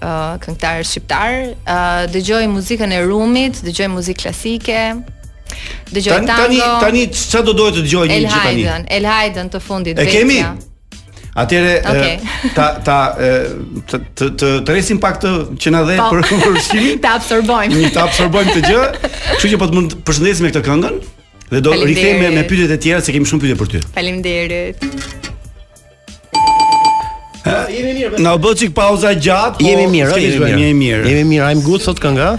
uh, këngëtarë shqiptarë, uh, dëgjoj muzikën e Rumit, dëgjoj muzikë klasike. Dëgjoj tango. Tani tani çfarë do doje të dëgjoje çfarë tani? Elhaidën, Elhaidën të fundit vetë. E kemi? Ja. Atëre okay. ta ta të të të tresim pak këtë që na dhe po. për përshtimin. ta absorbojmë. Ne ta absorbojmë këtë gjë. Kështu që po të, mund të të përshëndesim me këtë këngën dhe do rikthehemi me, me pyetjet e tjera se kemi shumë pyetje për ty. Faleminderit. Na u bë çik pauza gjatë. Po, jemi mirë, jemi mirë. Jemi mirë. Jemi mirë. I'm good sot kënga.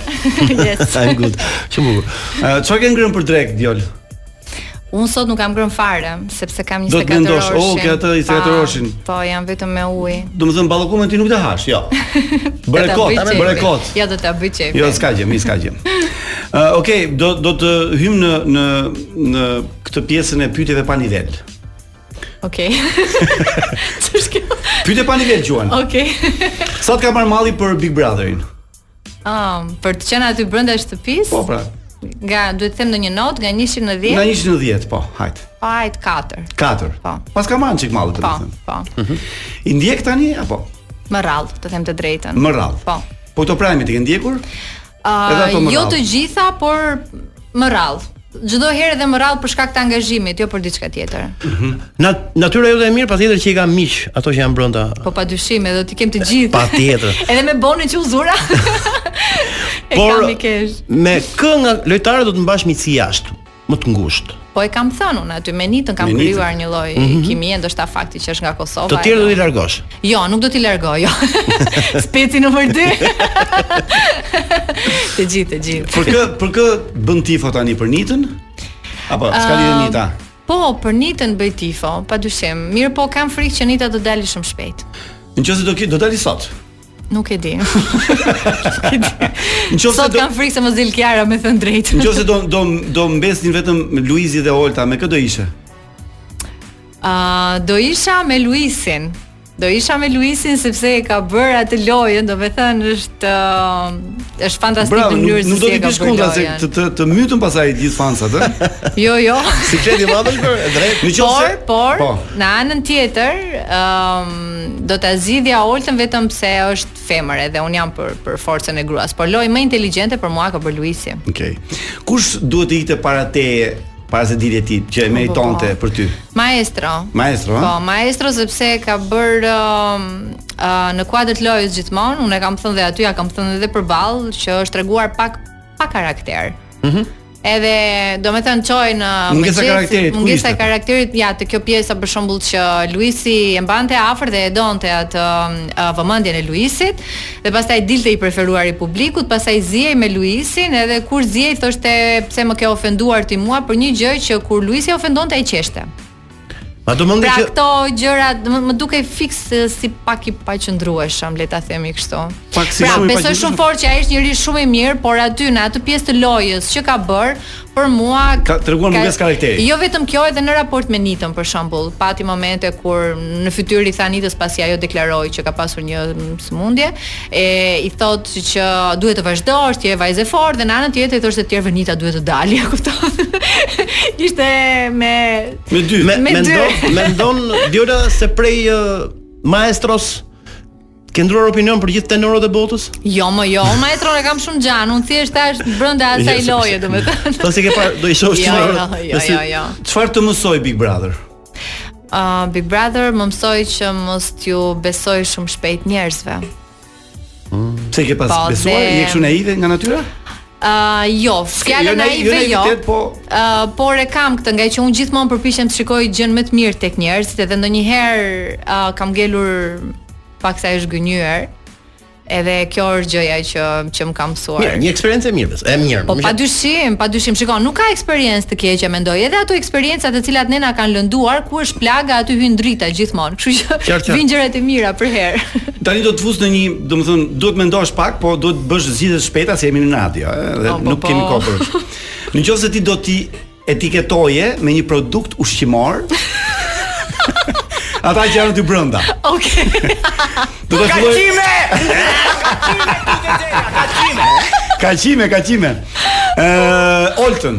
yes. I'm good. Shumë bukur. Çfarë kanë ngrënë për drekë, djol? Unë sot nuk kam grën fare, sepse kam 24 orë. Domethënë, oh, ke atë 24 orëshin. Po, jam vetëm me ujë. Domethënë ballokumen ti nuk do ta hash, jo. Bëre kot, ta bëre kot. Ja do ta bëj çep. Jo, s'ka gjë, mi, s'ka gjë. Uh, ok, do do të hyjmë në në në këtë pjesën e pyetjeve pa nivel. Ok. Ç'është kjo? Pyetje pa nivel juan. Ok. Sa të ka marrë malli për Big Brotherin. Um, për të qenë aty brenda shtëpisë? Po pra. A duhet të them ndonjë notë nga 1 në 10? Nga 1 në 10, po, hajt. Po hajt 4. 4. Po. Pak, s'ka marrë çik malli të them. Po. po. Mhm. I ndjek tani apo? Më rrallë, të them të drejtën. Më rrallë. Po. Po këto prajmet i ke ndjekur? Uh, jo të gjitha, por më rrallë. Çdo herë dhe më rrallë për shkak të angazhimit, jo për diçka tjetër. Mhm. Nga natyra jote e mirë, patjetër që i kam miq, ato që janë brenda. Po padyshim, do t'i kem të gjithë. Patjetër. edhe me Bonin që u zura. e Por, kam me i kesh. Me kë nga lojtarët do të mbash miqësi jashtë, më të ngushtë? Po e kam thënë unë aty me Nitën kam krijuar një lloj mm -hmm. kimie, ndoshta fakti që është nga Kosova. Të tjerët do t'i largosh. Jo, nuk do t'i largoj, jo. Speci numër 2. të gjithë, të gjithë. Për kë, për kë bën tifo tani për Nitën? Apo s'ka lidhje Nita? Po, për Nitën bëj tifo, padyshim. Mirëpo kam frikë që Nita do dali shumë shpejt. Në qoftë se do, do dali sot? Nuk e di. Në qoftë se do, kam frikë se mos del Kiara me thënë drejt. Në qoftë se do do mbesnin vetëm Luizi dhe Olta, me kë do ishe? Uh, do isha me Luisin. Do isha me Luisin sepse e ka bërë atë lojën, domethënë është uh, është fantastik Bravo, në mënyrën se si e ka bërë. Bravo, nuk do të biesh kontra se të të, të mbytën pasaj gjithë fansat, ë? jo, jo. si qytet i madh është bërë, drejt. Në qoftë por, por, po. në anën tjetër, ëm um, do ta zgjidhja Oltën vetëm pse është femër edhe unë jam për për forcën e gruas, por lojë më inteligjente për mua ka bërë Luisi. Okej. Okay. Kush duhet të ikte para teje para se dilje ti që e po, meritonte po, po. për ty. Maestro. Maestro, ha? Po, maestro sepse ka bërë uh, uh, në kuadër të lojës gjithmonë, unë e kam thënë dhe aty, ia kam thënë edhe përballë që është treguar pak pa karakter. Mhm. Mm Edhe, domethënë çoi në mungesë karakteri, mungesa e karakterit, ja, te kjo pjesa për shembull që Luisi e mbante afër dhe e donte atë uh, vëmendjen e Luisit, Dhe pastaj dilte i preferuari i publikut, pastaj zihej me Luisin edhe kur zihej i thoshte pse më ke ofenduar ti mua për një gjë që kur Luisi e ofendonte ai qeshte. A mendon pra, që Pra këto gjëra më, më dukej fiks si pak i paqëndrueshëm, le ta themi kështu. Pak si pra, besoj shumë fort që ai është njeri shumë i mirë, por aty në atë pjesë të lojës që ka bërë, për mua ka treguar mungesë karakteri. Jo vetëm kjo, edhe në raport me Nitën për shembull, pati momente kur në fytyrë i tha Nitës pasi ajo deklaroi që ka pasur një sëmundje, e i thotë që duhet të vazhdosh, ti je vajzë e fortë dhe në anën tjetër i thoshte të tjerëve Nita duhet të dalë, e kupton? Ishte me me dy, me, me, me dy. Mendon, mendon Fjola se prej uh, maestros Ke ndrruar opinion për gjithë tenorët e botës? Jo, më jo, unë maestron e kam shumë xhan, unë thjesht thashë brenda asaj yes, loje, domethënë. Po si ke parë, do i shohësh jo, jo, jo, jo, jo. Çfarë të mësoi Big Brother? Uh, Big Brother më mësoi që mos t'u besoj shumë shpejt njerëzve. Mm. Pse ke pas po, besuar? Je kështu naive nga natyra? Uh, jo, fjalën naive jo. Po... Uh, por e kam këtë ngaqë un gjithmonë përpiqem të shikoj gjën më të mirë tek njerëzit dhe ndonjëherë uh, kam ngelur paksa e zhgënjyer. Edhe kjo është gjëja që që më ka mësuar. Mirë, një eksperiencë e mirë, e mirë. Po pa dyshim, pa dyshim, shikoj, nuk ka eksperiencë të keqe mendoj. Edhe ato eksperienca të cilat ne na kanë lënduar, ku është plaga aty hyn drita gjithmonë. Kështu që vin gjërat e mira përherë. Tani do të fus në një, domethënë, duhet të mendosh pak, po duhet të bësh zgjedhje të shpejta se jemi në radio, ëh, eh, dhe po, po, nuk po. kemi kohë për. Në qoftë se ti do t'i etiketoje me një produkt ushqimor, Ata që janë aty brenda. Okej. Okay. Do të thuaj. Kaqime. Kaqime, kaqime. Kaqime, kaqime. Ëh, uh, Olton.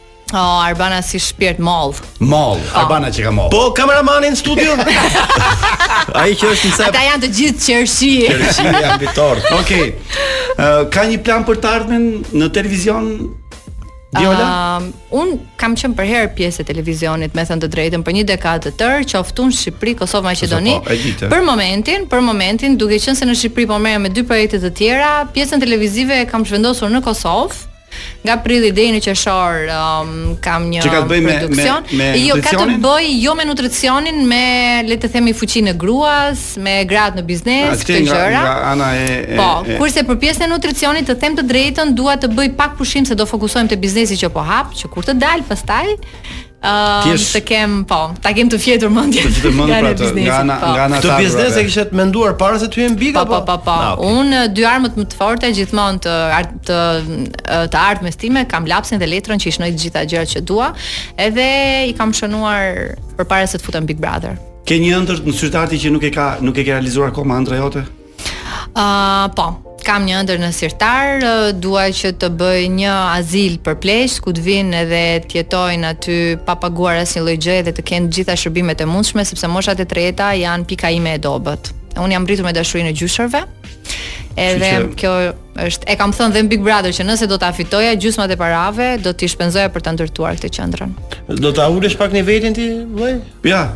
Oh, Arbana si shpirt mollë. Mollë, oh. Arbana qenka mollë. Po kameramani në studio? Ai që është në sa. Ata janë të gjithë qershi. Qershi janë mbi tortë. Okej. Okay. Uh, ke një plan për të ardhmen në televizion? Fjola? Um, un kam qenë përherë pjesë e televizionit, me thënë të drejtën, për një dekadë të tërë, qoftë në Shqipëri, Kosovë, Maqedoni. Po, për momentin, për momentin, duke qenë se në Shqipëri po merrem me dy projekte të tjera, pjesën televizive e kam zhvendosur në Kosovë. Nga prilli deri në qershor um, kam një ka të me, produksion. Me, me jo, ka të bëj jo me nutricionin, me le të themi fuqinë e gruas, me gratë në biznes, këto gjëra. Nga ana e, e Po, e, kurse për pjesën e nutricionit të them të drejtën, dua të bëj pak pushim se do fokusohem te biznesi që po hap, që kur të dal pastaj, Ëm uh, të kem po, ta kem të fjetur mendjen. Të fjetur mendjen pra të nga ana po. nga ana ta. Këtë biznes e kishe menduar para se të hyje në Big po, apo? Po po po. Ah, okay. Un dy armët më të forta gjithmonë të art, të të ardhmes time kam lapsin dhe letrën që i shnoj të gjitha gjërat që dua, edhe i kam shënuar përpara se të futem në Big Brother. Ke një ëndërr në sirtar ti që nuk e ka nuk e ke realizuar akoma ëndra jote? Ëh, uh, po, kam një ëndërr në sirtar, dua që të bëj një azil për pleq ku të vijnë edhe të jetojnë aty pa paguar asnjë lloj gjëje dhe të kenë të gjitha shërbimet e mundshme sepse moshat e treta janë pika ime e dobët. Unë jam rritur me dashurinë e gjyshërve. Edhe që... kjo është e kam thënë dhe në Big Brother që nëse do ta fitoja gjysmat e parave do t'i shpenzoja për ta ndërtuar këtë qendrën. Do ta ulesh pak nivelin ti, vëllai? Ja,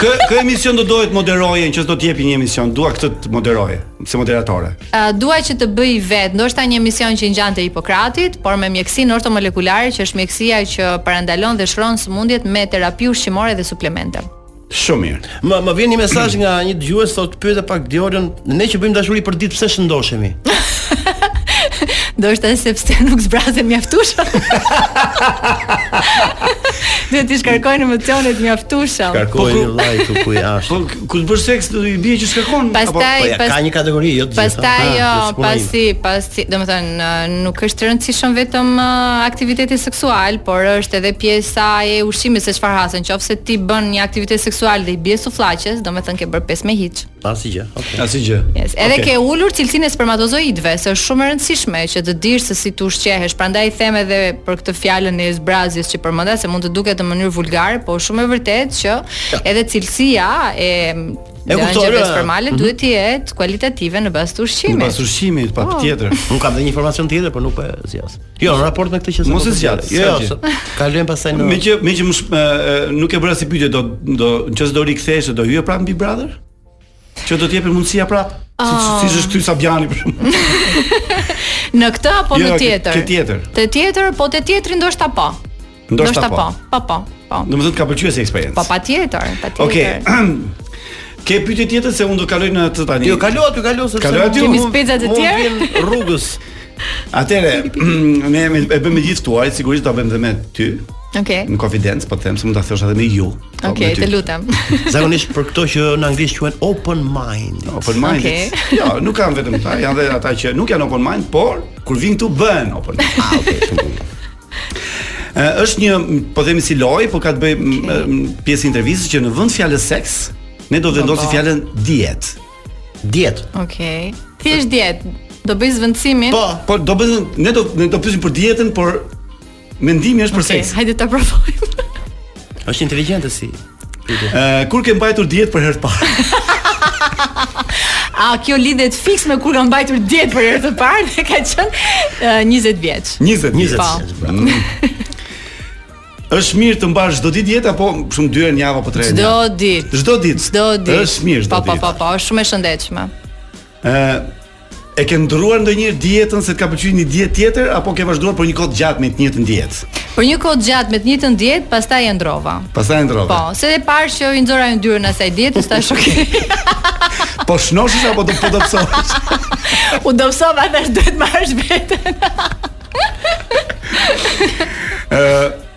Çfarë emisioni do doje të moderoje që do të jepej një emision, dua këtë të moderoje, si moderatore. Uh, dua që të bëj vetë, ndoshta një emision që i ngjan te Hipokratit, por me mjekësinë ortomolekulare që është mjekësia që parandalon dhe shëron sëmundjet me terapi ushqimore dhe suplemente. Shumë mirë. Më vjen një mesazh nga një dëgjues thotë pyete pak Diolën Ne që bëjmë dashuri për ditë pse shëndoshemi? Ndoshta edhe sepse nuk zbrazen mjaftueshëm. Dhe s'i shkarkojnë emocionet mjaftueshëm. Shkarkojnë po, vllai këtu ku jashtë. Po kur të bësh seks do i bie që shkarkon. Pastaj po, ja, pas, ka një kategori jo të gjitha. Pastaj jo, pasi pasi, domethënë nuk është i rëndësishëm vetëm aktiviteti seksual, por është edhe pjesa e ushqimit se çfarë ha se. Nëse ti bën një aktivitet seksual dhe i bie sufllaqes, domethënë ke bërë pesë me hiç. Asgjë. gjë. Okay. Asgjë. Yes. Edhe okay. ke ulur cilësinë e spermatozoideve, se është shumë e rëndësishme që të dish se si të ushqehesh. Prandaj them edhe për këtë fjalën e zbrazjes që përmenda se mund të duket në mënyrë vulgare, por shumë e vërtetë që ja. edhe cilësia e E kuptoj. Spermale mhm. duhet të jetë kualitative në bazë të ushqimit. Në bazë të ushqimit, patjetër. Oh. Unë kam dhe një informacion tjetër, por nuk po e zgjas. Jo, në raport me këtë që mos e zgjat. Jo, jo, jo kalojmë pastaj në. Meqë meqë nuk e bëra si pyetje do do nëse do riktheheshe do hyje prapë në Big Brother? Që do të jepej mundësia prapë. Si ah. si është ky Sabiani për shembull. Në këtë apo jo, në tjetër? Te tjetër. Te tjetër, po te tjetri ndoshta po. Ndoshta po. Po, po, po. Do të thotë të ka pëlqyer si eksperiencë. Po patjetër, patjetër. Okej. Ke pyetje tjetër se unë do kaloj në atë tani. Jo, kalo aty, kalo se kalo aty. Kemi speca të tjerë. Rrugës. Atëherë, ne e bëjmë me të gjithë të ftuarit, sigurisht do bëjmë dhe me ty. Okej. Okay. Në konfidencë, po them se mund ta thuash edhe me ju. Okej, po, okay, të lutem. Zakonisht për këto që në anglisht quhen open mind. Open mind. Okej. Okay. Jo, nuk janë vetëm ata, janë edhe ata që nuk janë open mind, por kur vijnë këtu bëhen open mind. Ah, okej. Okay, Ë është një, po themi si lojë, po ka të bëjë m- Okay. m- pjesë intervistës që në vend të fjalës seks, ne do vendosim po. fjalën dietë. Dietë. Okej. Thjesht dietë. Do bëj zëvendësimin. Po, Po do bëjmë ne do ne do pyesim për dietën, por mendimi është për Okej, seks. Hajde ta provojmë. Është inteligjente si. Ë kur ke mbajtur dietë për herë të parë? A kjo lidhet fiks me kur kam mbajtur dietë për herë të parë dhe ka qenë uh, 20 vjeç. 20 20 po. vjeç. Po. Mm. Është mirë të mbash çdo ditë dietë apo shumë dy herë në javë apo tre herë? Çdo ditë. Çdo ditë. Çdo ditë. Është mirë çdo ditë. Po po po, është shumë e shëndetshme. Ë E ke ndrruar ndonjëherë dietën se të ka pëlqyer një dietë tjetër apo ke vazhduar për një kohë të gjatë me të njëjtën dietë? Për një kohë të gjatë me të njëjtën dietë, pastaj e ndrova. Pastaj e ndrova. Po, se e pa që i nxora yndyrën asaj dietës, tash ok. po shnoshesh apo po dobësohesh? U dobësova tash duhet marrësh veten. Ë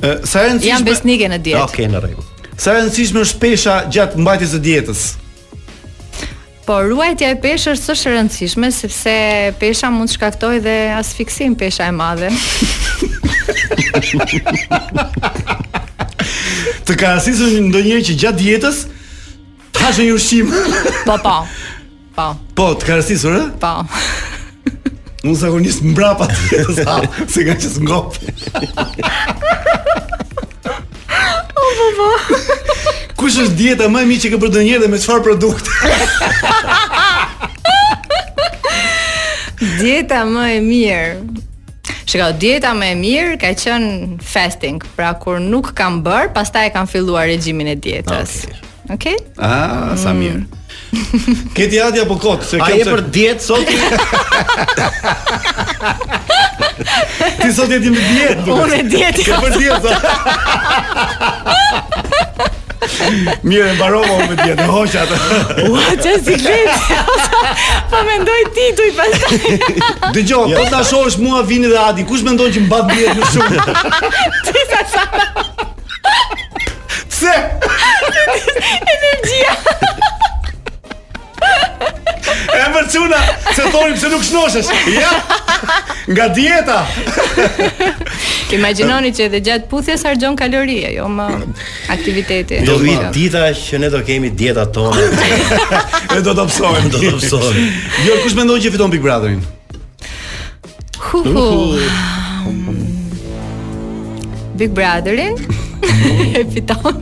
Ë, sa e rëndësishme... Jam besnike në dietë. Okej, okay, në rregull. Sa e rëndësishme është pesha gjatë mbajtjes së dietës? Po ruajtja e peshës është e rëndësishme sepse pesha mund të shkaktojë dhe asfiksim pesha e madhe. të ka asisur ndonjëherë që gjatë dietës Tash një ushqim. Po po. Po. Po, të ka asisur, ë? Po. Unë zakonisht mbrapa të sa, se ngaqë s'ngop. O, po, po. Kush është dieta më e mirë që ke bërë ndonjëherë dhe me çfarë produkti? dieta më e mirë. Shiko, dieta më e mirë ka qenë fasting, pra kur nuk kam bërë, pastaj e kam filluar regjimin e dietës. Okay. Okej? Okay? Ah, sa mm. mirë. Mm. Këti ati apo kot, se këtë... A je për dietë sot? Ti sot je ti me dietë. Unë me dietë. Ke bërë dietë, sa? Mirë, e mbarova unë me dietë, në hoqë atë. Ua, që si gjetë, po mendoj ti të i pasaj. Dëgjo, ja. po të asho është mua Vini dhe Adi, kush mendon që mban dietë më shumë? Ti sa sa. Pse? Energjia. E më cuna, se thoni se nuk shnoshesh. Ja. Nga dieta. Imagjinoni që edhe gjatë puthjes harxhon kalori, jo më aktiviteti. Do vi dita që ne do kemi dieta tonë. Ne do të dobësohemi, do të dobësohemi. Jo kush mendon që fiton Big Brotherin? Hu hu. Big Brotherin e fiton.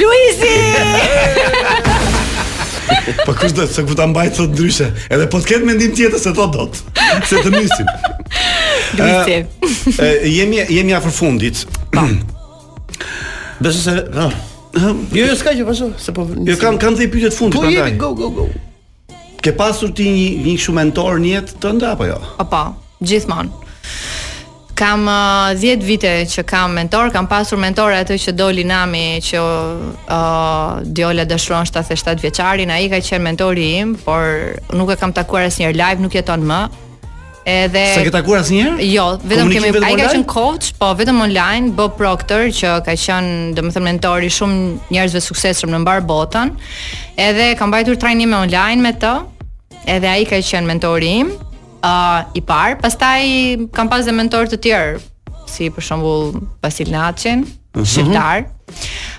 Luizi! Po kush do të ku ta mbaj sot ndryshe? Edhe po të ketë mendim tjetër s'e thotë dot. Se të nisim. Luizi. Jemi jemi afër fundit. Po. Besoj se, ha. Jo, jo, s'ka gjë, vazhdo, se po. Jo, kam kam dhe një pyetje të fundit po, prandaj. Po, go go go. Ke pasur ti një një kështu mentor në jetën tënde apo jo? Po po, gjithmonë. Kam 10 uh, vite që kam mentor, kam pasur mentore atë që doli nami që uh, Diola dëshron 77 vjeçarin, ai ka qenë mentori im, por nuk e kam takuar asnjëherë live, nuk jeton më. Edhe S'e ke takuar asnjëherë? Jo, vetëm kemi vetëm ai ka qenë coach, po vetëm online Bob Proctor që ka qenë domethënë mentori i shumë njerëzve të suksesshëm në mbarë botën. Edhe kam mbajtur trajnime online me të. Edhe ai ka qenë mentori im, ë uh, i parë. Pastaj kam pas dhe mentorë të tjerë, si për shembull Vasil Naçi, mhm. shqiptar.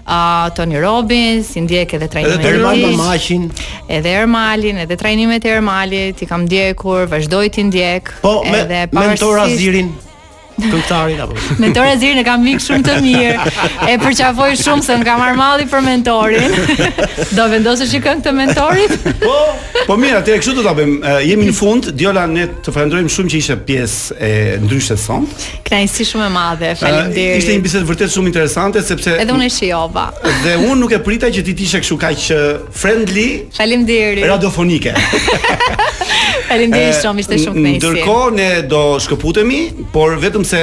Ëh, uh, Tony Robbins, i ndjek edhe trajnimet e tij. Ermal Mamaqin, edhe Ermalin, edhe trajnimet e Ermalit, i kam ndjekur, vazhdoj të ndjek. Po, me, edhe pa Mentor Hazirin. Këngëtarin apo. Mentor Hazirin e kam mik shumë të mirë. E përqafoj shumë se më ka marr malli për Mentorin. Do vendosësh një këngë të Mentorit? Po, po mirë, atë kështu do ta bëjmë. Jemi në fund, Diola ne të falenderojmë shumë që ishe pjesë e Ndryshe sot. Kënaqësi shumë e madhe. Faleminderit. Ishte një bisedë vërtet shumë interesante sepse Edhe unë e shijova. Dhe unë nuk e prita që ti të ishe kështu kaq friendly. Faleminderit. Radiofonike. Faleminderit shumë, ishte shumë kënaqësi. Ndërkohë ne do shkëputemi, por vetëm se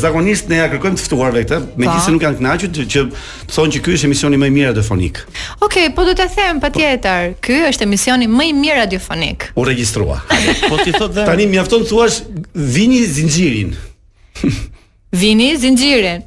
zakonisht ne ua kërkojmë të ftuarve këtë, megjithëse po. nuk janë të kënaqur që Thonë që ky është emisioni më i mirë radiofonik. Ok, po do ta them patjetër. Ky është emisioni më i mirë radiofonik. U regjistrua. Po ti thotë dhe Tani mjafton të thuash vini zinxhirin. Vini zinxhirin.